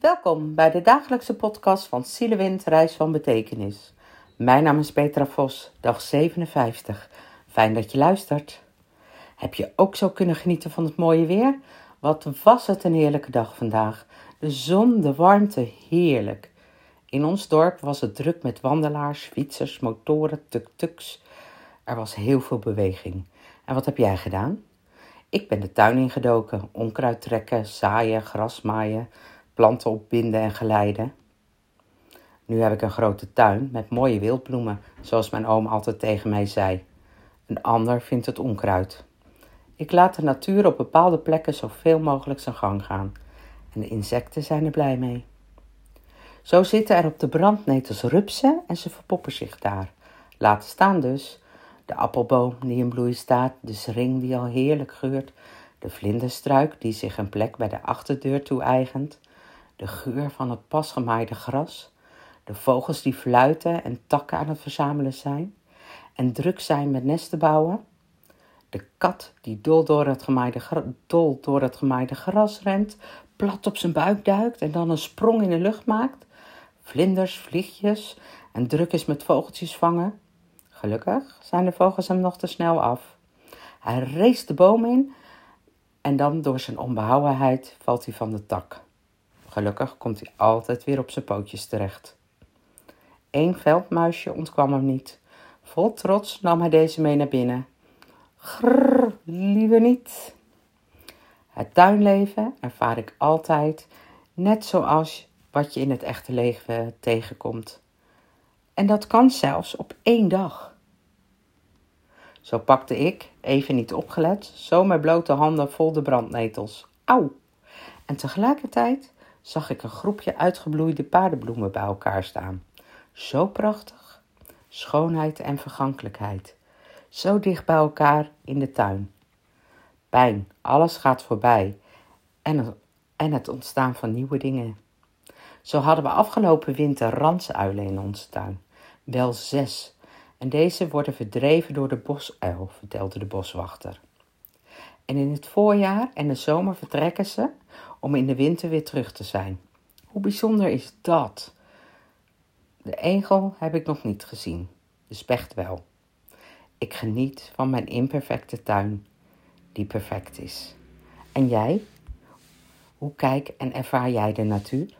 Welkom bij de dagelijkse podcast van Zielewind Reis van Betekenis. Mijn naam is Petra Vos, dag 57. Fijn dat je luistert. Heb je ook zo kunnen genieten van het mooie weer? Wat was het een heerlijke dag vandaag. De zon, de warmte, heerlijk. In ons dorp was het druk met wandelaars, fietsers, motoren, tuk-tuks. Er was heel veel beweging. En wat heb jij gedaan? Ik ben de tuin ingedoken, onkruid trekken, zaaien, gras maaien, planten opbinden en geleiden. Nu heb ik een grote tuin met mooie wildbloemen, zoals mijn oom altijd tegen mij zei. Een ander vindt het onkruid. Ik laat de natuur op bepaalde plekken zoveel mogelijk zijn gang gaan. En de insecten zijn er blij mee. Zo zitten er op de brandnetels rupsen en ze verpoppen zich daar. Laten staan dus de appelboom die in bloei staat, de sering die al heerlijk geurt, de vlinderstruik die zich een plek bij de achterdeur toe-eigent, de geur van het pas gemaaide gras, de vogels die fluiten en takken aan het verzamelen zijn en druk zijn met nesten bouwen, de kat die dol door het gemaaide, dol door het gemaaide gras rent, plat op zijn buik duikt en dan een sprong in de lucht maakt, vlinders, vliegjes en druk is met vogeltjes vangen, Gelukkig zijn de vogels hem nog te snel af. Hij race de boom in en dan door zijn onbehouwenheid valt hij van de tak. Gelukkig komt hij altijd weer op zijn pootjes terecht. Eén veldmuisje ontkwam hem niet. Vol trots nam hij deze mee naar binnen. Grrr, liever niet. Het tuinleven ervaar ik altijd net zoals wat je in het echte leven tegenkomt. En dat kan zelfs op één dag. Zo pakte ik, even niet opgelet, zo met blote handen vol de brandnetels. Auw! En tegelijkertijd zag ik een groepje uitgebloeide paardenbloemen bij elkaar staan. Zo prachtig. Schoonheid en vergankelijkheid. Zo dicht bij elkaar in de tuin. Pijn, alles gaat voorbij. En het, en het ontstaan van nieuwe dingen. Zo hadden we afgelopen winter ransuilen in onze tuin. Wel zes en deze worden verdreven door de bosuil, vertelde de boswachter. En in het voorjaar en de zomer vertrekken ze om in de winter weer terug te zijn. Hoe bijzonder is dat? De egel heb ik nog niet gezien, de specht wel. Ik geniet van mijn imperfecte tuin, die perfect is. En jij? Hoe kijk en ervaar jij de natuur?